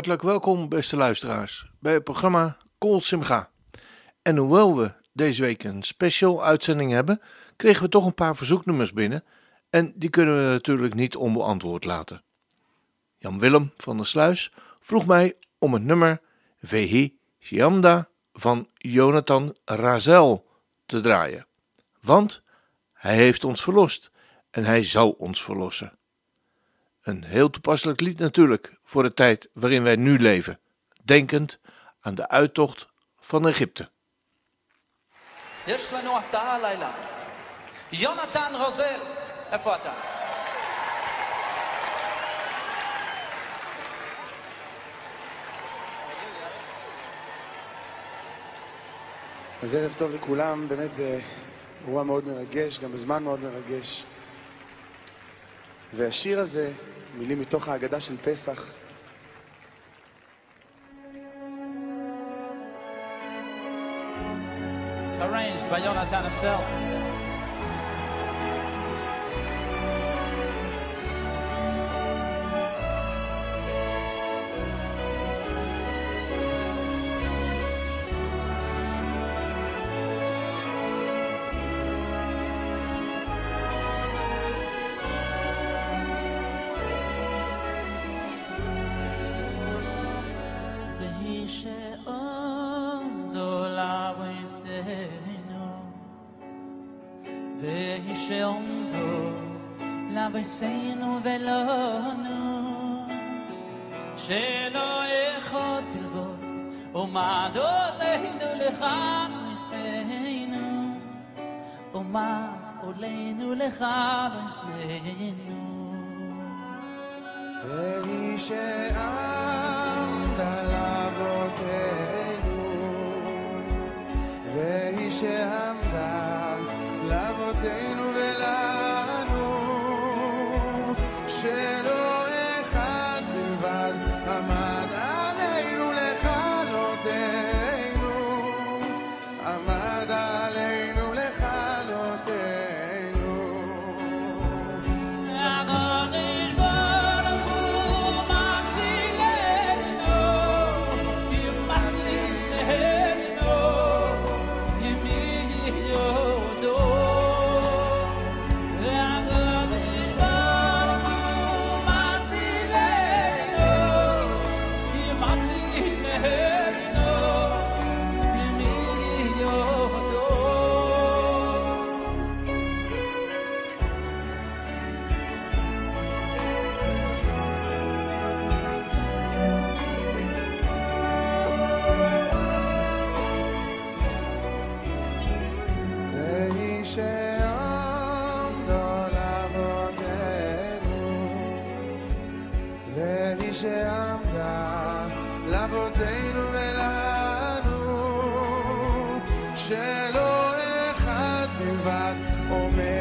Hartelijk welkom, beste luisteraars, bij het programma Kol Simga. En hoewel we deze week een special uitzending hebben, kregen we toch een paar verzoeknummers binnen en die kunnen we natuurlijk niet onbeantwoord laten. Jan Willem van der Sluis vroeg mij om het nummer Vehi Shiamda van Jonathan Razel te draaien. Want hij heeft ons verlost en hij zal ons verlossen. Een heel toepasselijk lied natuurlijk voor de tijd waarin wij nu leven, denkend aan de uittocht van Egypte. יש לנו הפתעה הלילה. יונתן רוזל, איפה אתה? אז ערב טוב לכולם, באמת זה אירוע מאוד מרגש, גם בזמן מאוד מרגש. והשיר הזה, מילים מתוך ההגדה של פסח, Arranged by Jonathan himself. שעומדו לבסנו ולא נו שלא איכות בלבות ומעדות לנו לך נשאנו ומעד עולנו לך נשאנו והיא שעמת לבותינו והיא שעמת share. שלא אחד בלבד עומד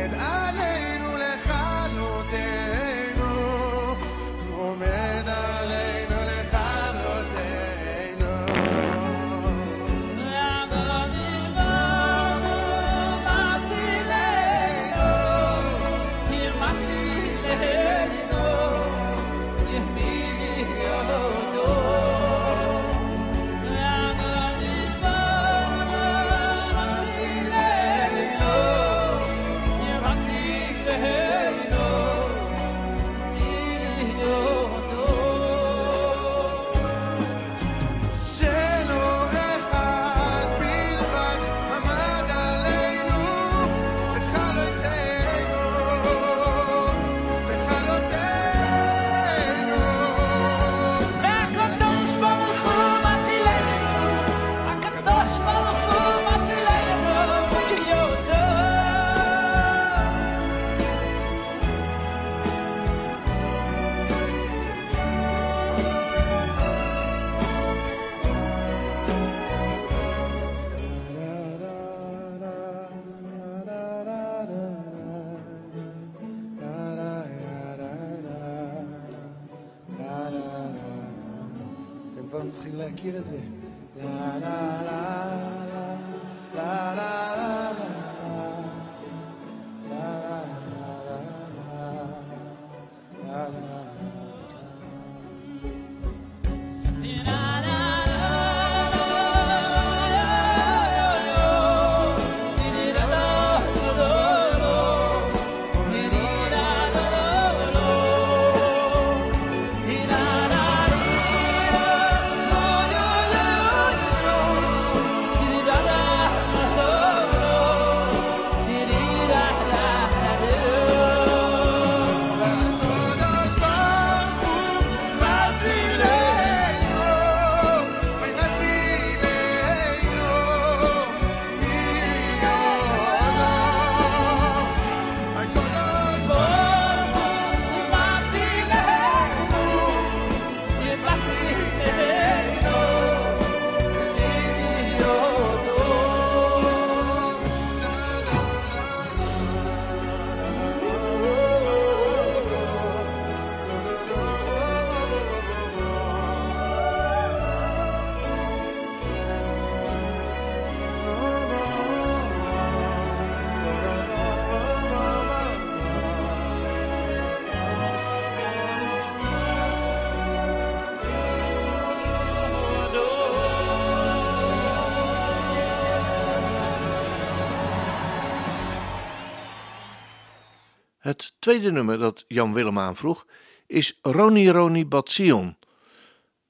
tweede nummer dat Jan Willem aanvroeg is Roni Roni Bat Sion.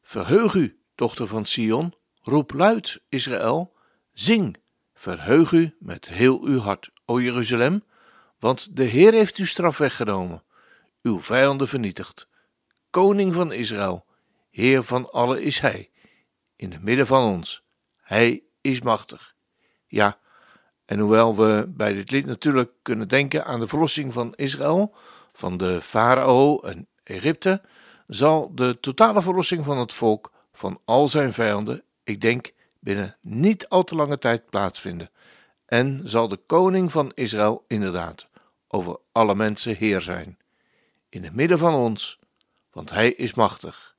Verheug u, dochter van Sion, roep luid, Israël, zing, verheug u met heel uw hart, o Jeruzalem, want de Heer heeft uw straf weggenomen, uw vijanden vernietigd. Koning van Israël, Heer van alle is Hij, in het midden van ons. Hij is machtig. Ja, en hoewel we bij dit lied natuurlijk kunnen denken aan de verlossing van Israël, van de farao en Egypte, zal de totale verlossing van het volk van al zijn vijanden, ik denk, binnen niet al te lange tijd plaatsvinden. En zal de koning van Israël inderdaad over alle mensen heer zijn, in het midden van ons, want hij is machtig.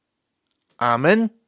Amen.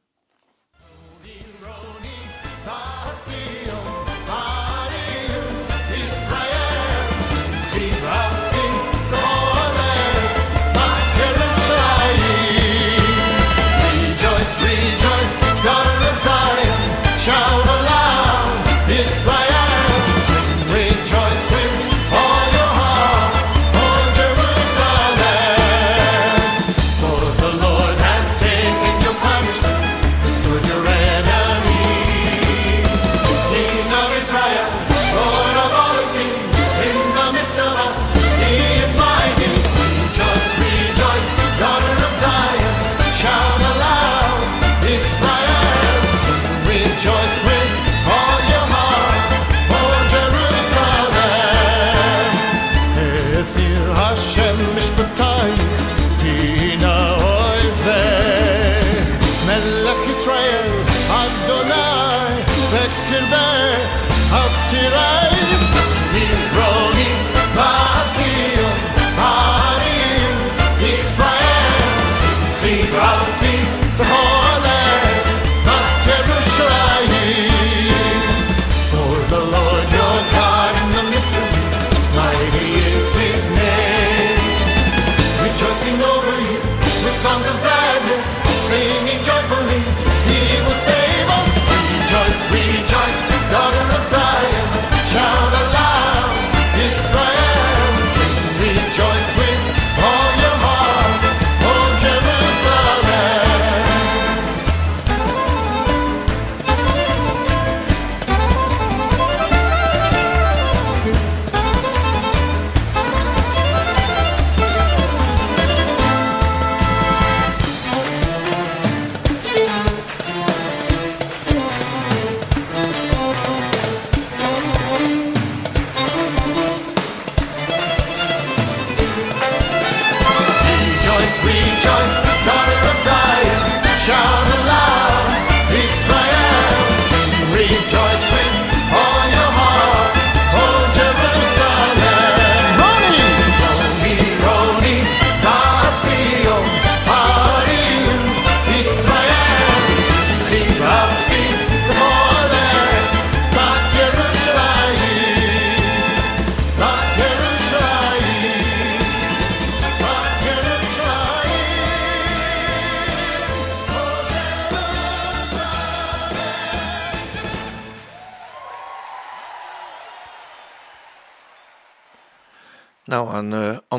Songs of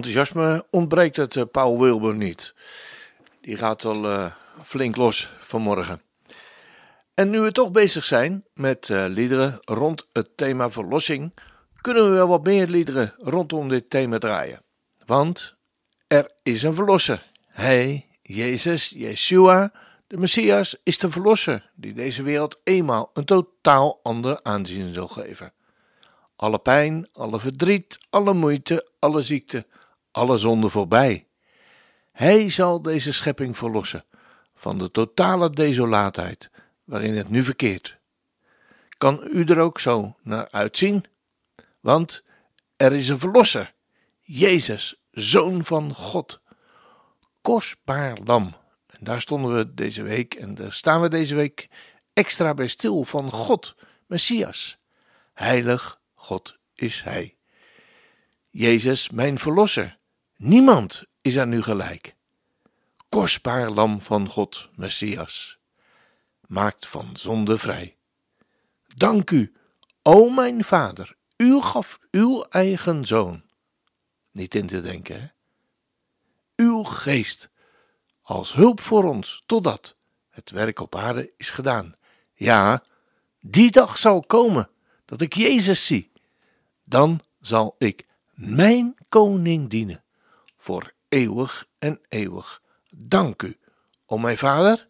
enthousiasme ontbreekt het eh, Paul Wilbur niet. Die gaat al eh, flink los vanmorgen. En nu we toch bezig zijn met eh, liederen rond het thema verlossing, kunnen we wel wat meer liederen rondom dit thema draaien. Want er is een verlosser. Hij, Jezus, Yeshua, de Messias, is de verlosser die deze wereld eenmaal een totaal ander aanzien zal geven. Alle pijn, alle verdriet, alle moeite, alle ziekte, alle zonde voorbij. Hij zal deze schepping verlossen van de totale desolaatheid waarin het nu verkeert. Kan u er ook zo naar uitzien? Want er is een verlosser, Jezus, Zoon van God. Kostbaar lam. En daar stonden we deze week en daar staan we deze week extra bij stil van God, Messias. Heilig God is Hij. Jezus, mijn verlosser. Niemand is aan u gelijk. Kostbaar lam van God, Messias. Maakt van zonde vrij. Dank u, o mijn Vader, u gaf uw eigen zoon. niet in te denken. Hè? Uw geest als hulp voor ons, totdat het werk op aarde is gedaan. Ja, die dag zal komen dat ik Jezus zie. Dan zal ik mijn koning dienen voor eeuwig en eeuwig. Dank u, o mijn vader.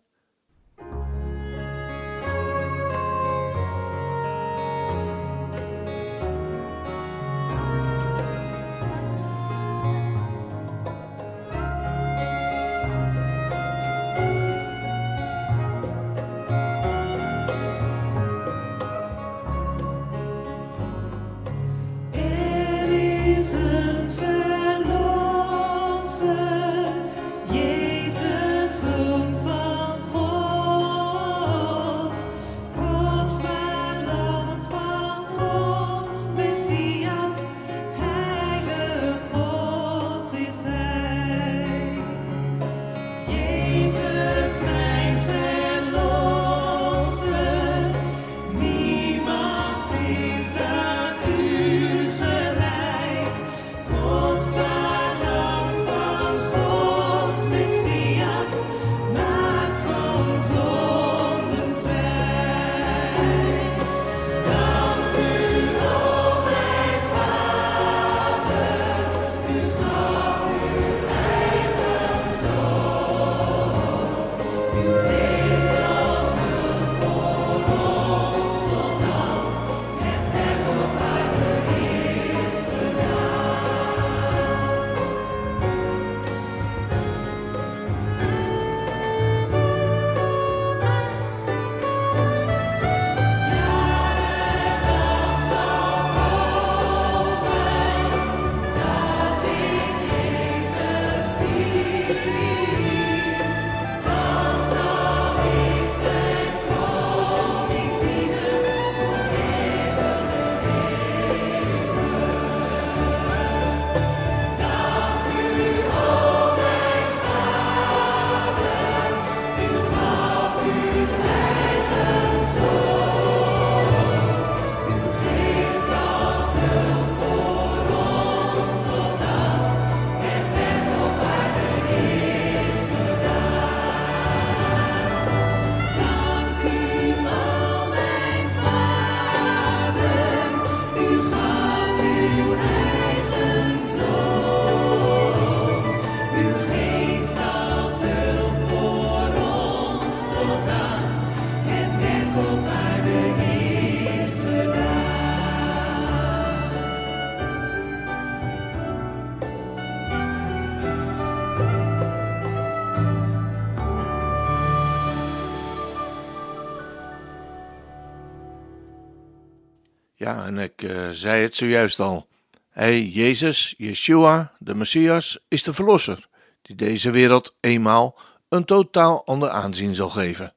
Ja, en ik eh, zei het zojuist al. Hij, Jezus, Yeshua, de Messias, is de Verlosser, die deze wereld eenmaal een totaal ander aanzien zal geven.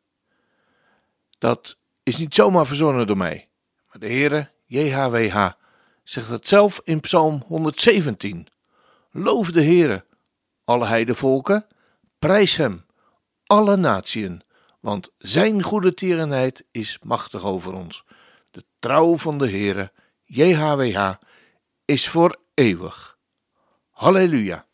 Dat is niet zomaar verzonnen door mij, maar de Heere, JHWH, zegt het zelf in Psalm 117. Loof de Heere, alle heidevolken, prijs hem, alle natieën, want zijn goede tierenheid is machtig over ons. De trouw van de Heere, JHWH, is voor eeuwig. Halleluja.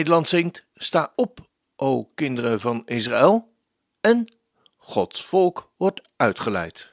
Nederland zingt: Sta op, o kinderen van Israël. En Gods volk wordt uitgeleid.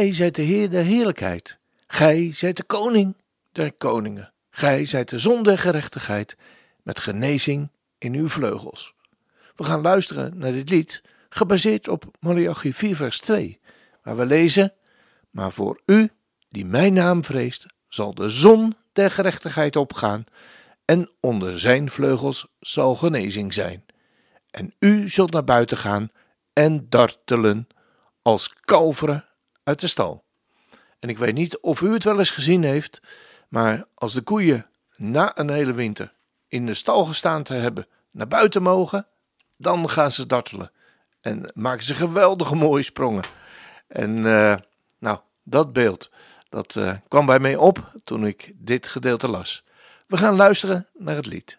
Gij zijt de Heer der heerlijkheid. Gij zijt de koning der koningen. Gij zijt de zon der gerechtigheid, met genezing in uw vleugels. We gaan luisteren naar dit lied, gebaseerd op Malachi 4 vers 2, waar we lezen, Maar voor u, die mijn naam vreest, zal de zon der gerechtigheid opgaan, en onder zijn vleugels zal genezing zijn. En u zult naar buiten gaan en dartelen als kalveren uit de stal. En ik weet niet of u het wel eens gezien heeft, maar als de koeien na een hele winter in de stal gestaan te hebben naar buiten mogen, dan gaan ze dartelen. En maken ze geweldige mooie sprongen. En eh, nou, dat beeld, dat eh, kwam bij mij op toen ik dit gedeelte las. We gaan luisteren naar het lied.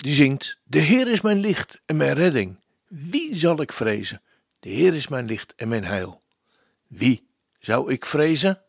die zingt: De Heer is mijn licht en mijn redding. Wie zal ik vrezen? De Heer is mijn licht en mijn heil. Wie zou ik vrezen?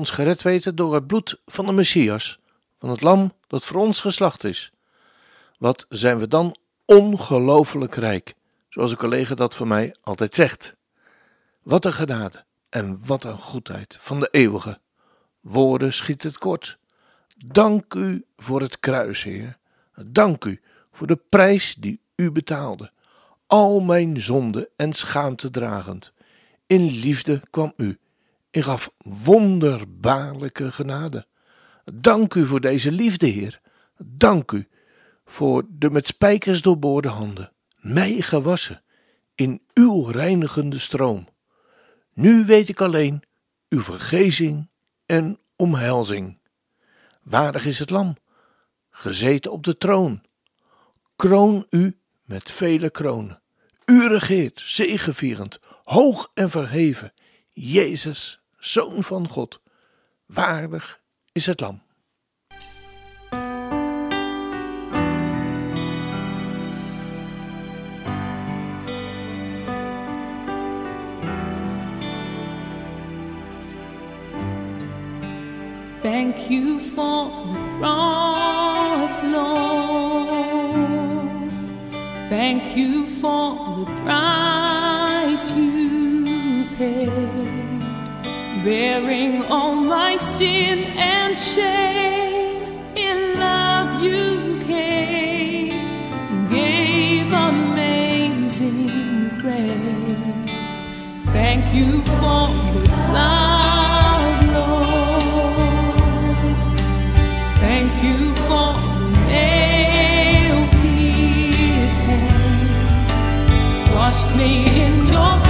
Ons gered weten door het bloed van de Messias, van het lam dat voor ons geslacht is. Wat zijn we dan ongelooflijk rijk, zoals een collega dat van mij altijd zegt. Wat een genade en wat een goedheid van de eeuwige. Woorden schiet het kort. Dank u voor het kruis, Heer. Dank u voor de prijs die u betaalde. Al mijn zonde en schaamte dragend. In liefde kwam u en gaf wonderbaarlijke genade. Dank u voor deze liefde, Heer. Dank u voor de met spijkers doorboorde handen, mij gewassen in uw reinigende stroom. Nu weet ik alleen uw vergezing en omhelzing. Waardig is het lam, gezeten op de troon. Kroon u met vele kronen. U regeert, zegevierend, hoog en verheven. Jezus, Zoon van God. Waardig is het lam. Thank you for the cross, Lord. Thank you for the price you bearing all my sin and shame. In love you came, gave amazing grace. Thank you for this love, Lord. Thank you for the nail pierced hands, washed me in your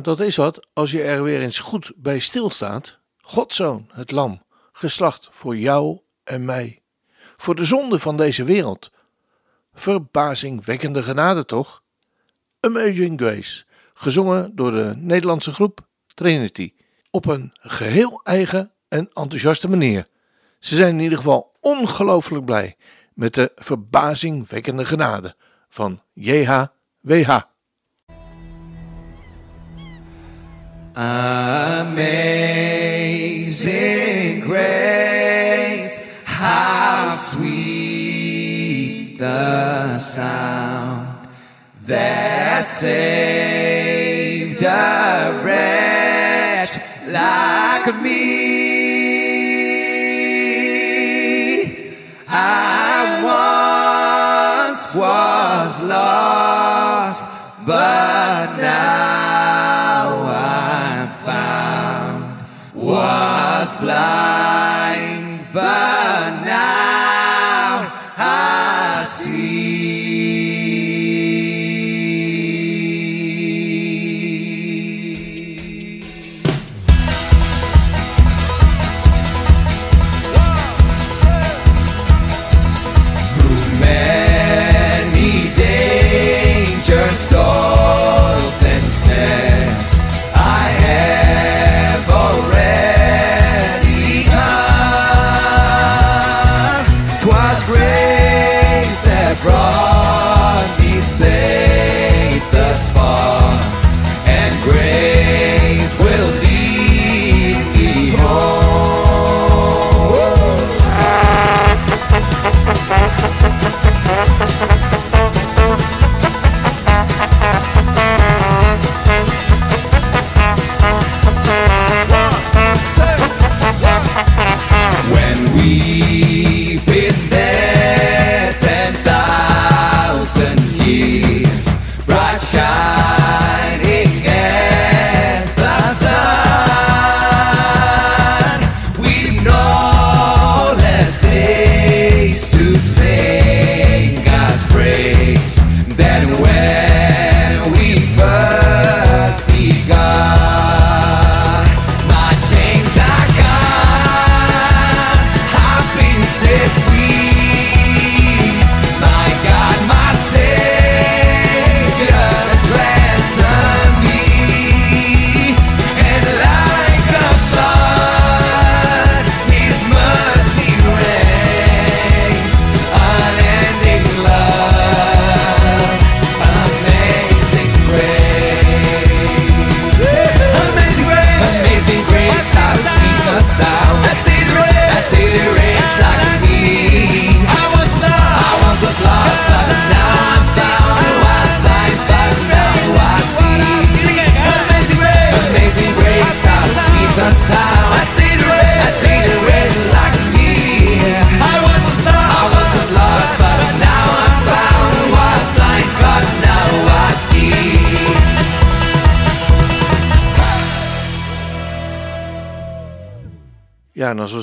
Ja, dat is wat als je er weer eens goed bij stilstaat. Godzoon, het lam, geslacht voor jou en mij. Voor de zonde van deze wereld. Verbazingwekkende genade toch? Amazing Grace, gezongen door de Nederlandse groep Trinity. Op een geheel eigen en enthousiaste manier. Ze zijn in ieder geval ongelooflijk blij met de verbazingwekkende genade van JHWH. Amazing grace, how sweet the sound that saved a wretch like me. I once was lost, but now Was blind, but now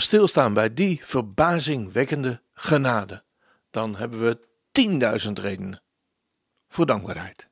stilstaan bij die verbazingwekkende genade, dan hebben we 10.000 redenen voor dankbaarheid.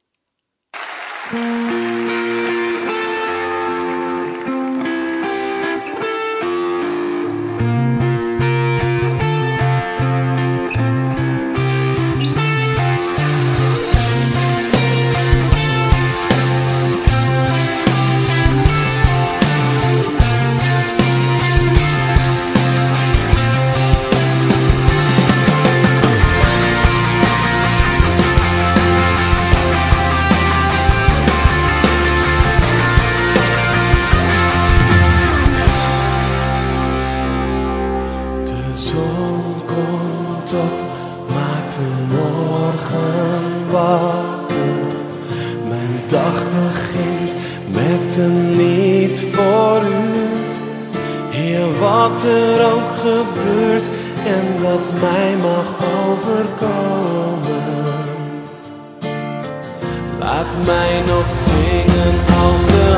Wat er ook gebeurt en wat mij mag overkomen. Laat mij nog zingen als de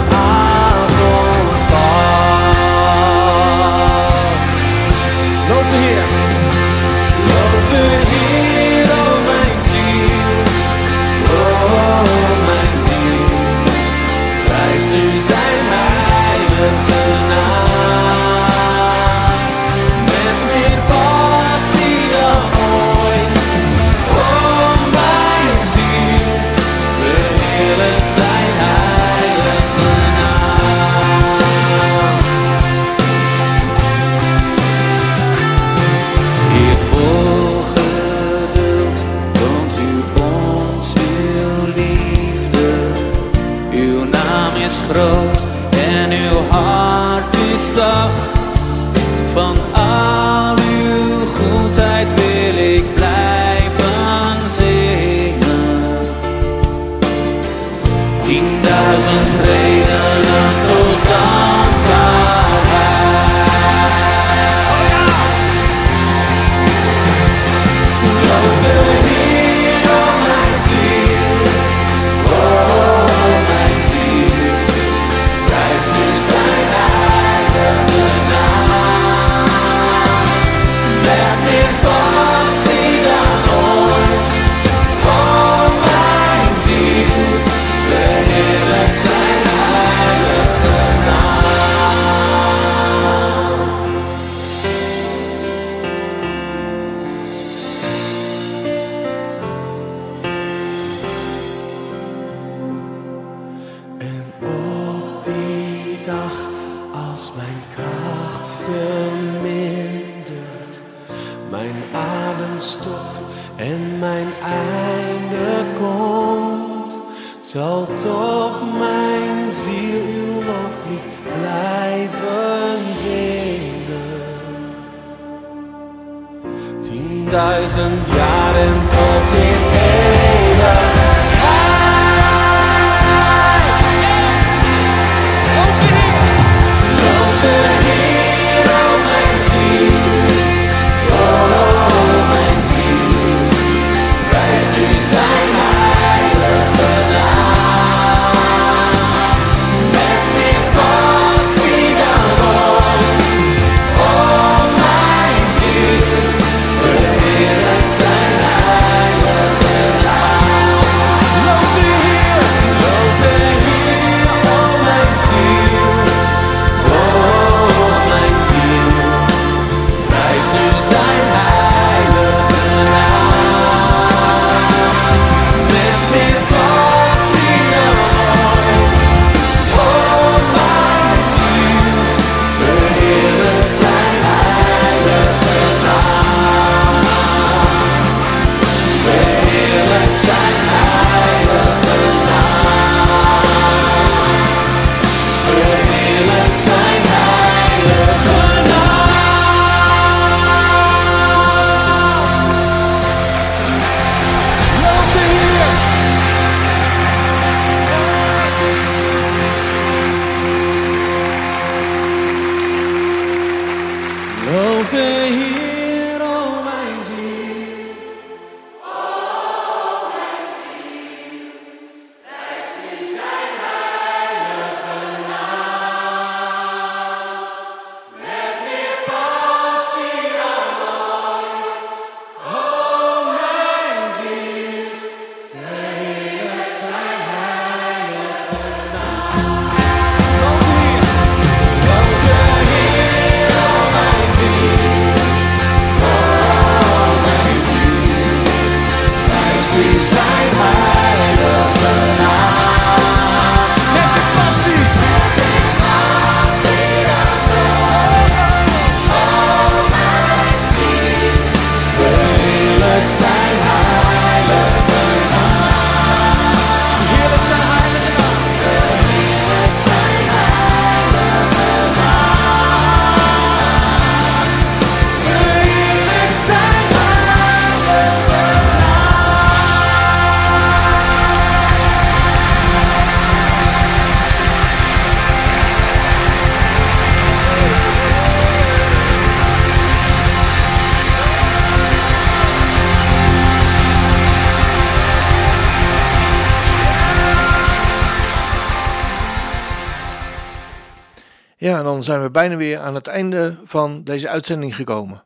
Ja, dan zijn we bijna weer aan het einde van deze uitzending gekomen.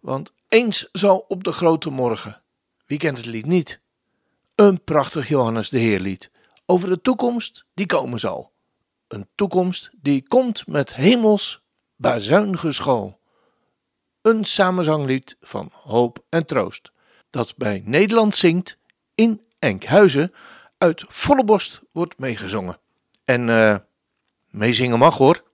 Want eens zal op de grote morgen, wie kent het lied niet? Een prachtig Johannes de Heer lied over de toekomst die komen zal. Een toekomst die komt met hemels bazuingeschool. Een samenzanglied van hoop en troost, dat bij Nederland zingt in Enkhuizen, uit volle borst wordt meegezongen. En eh, meezingen mag hoor.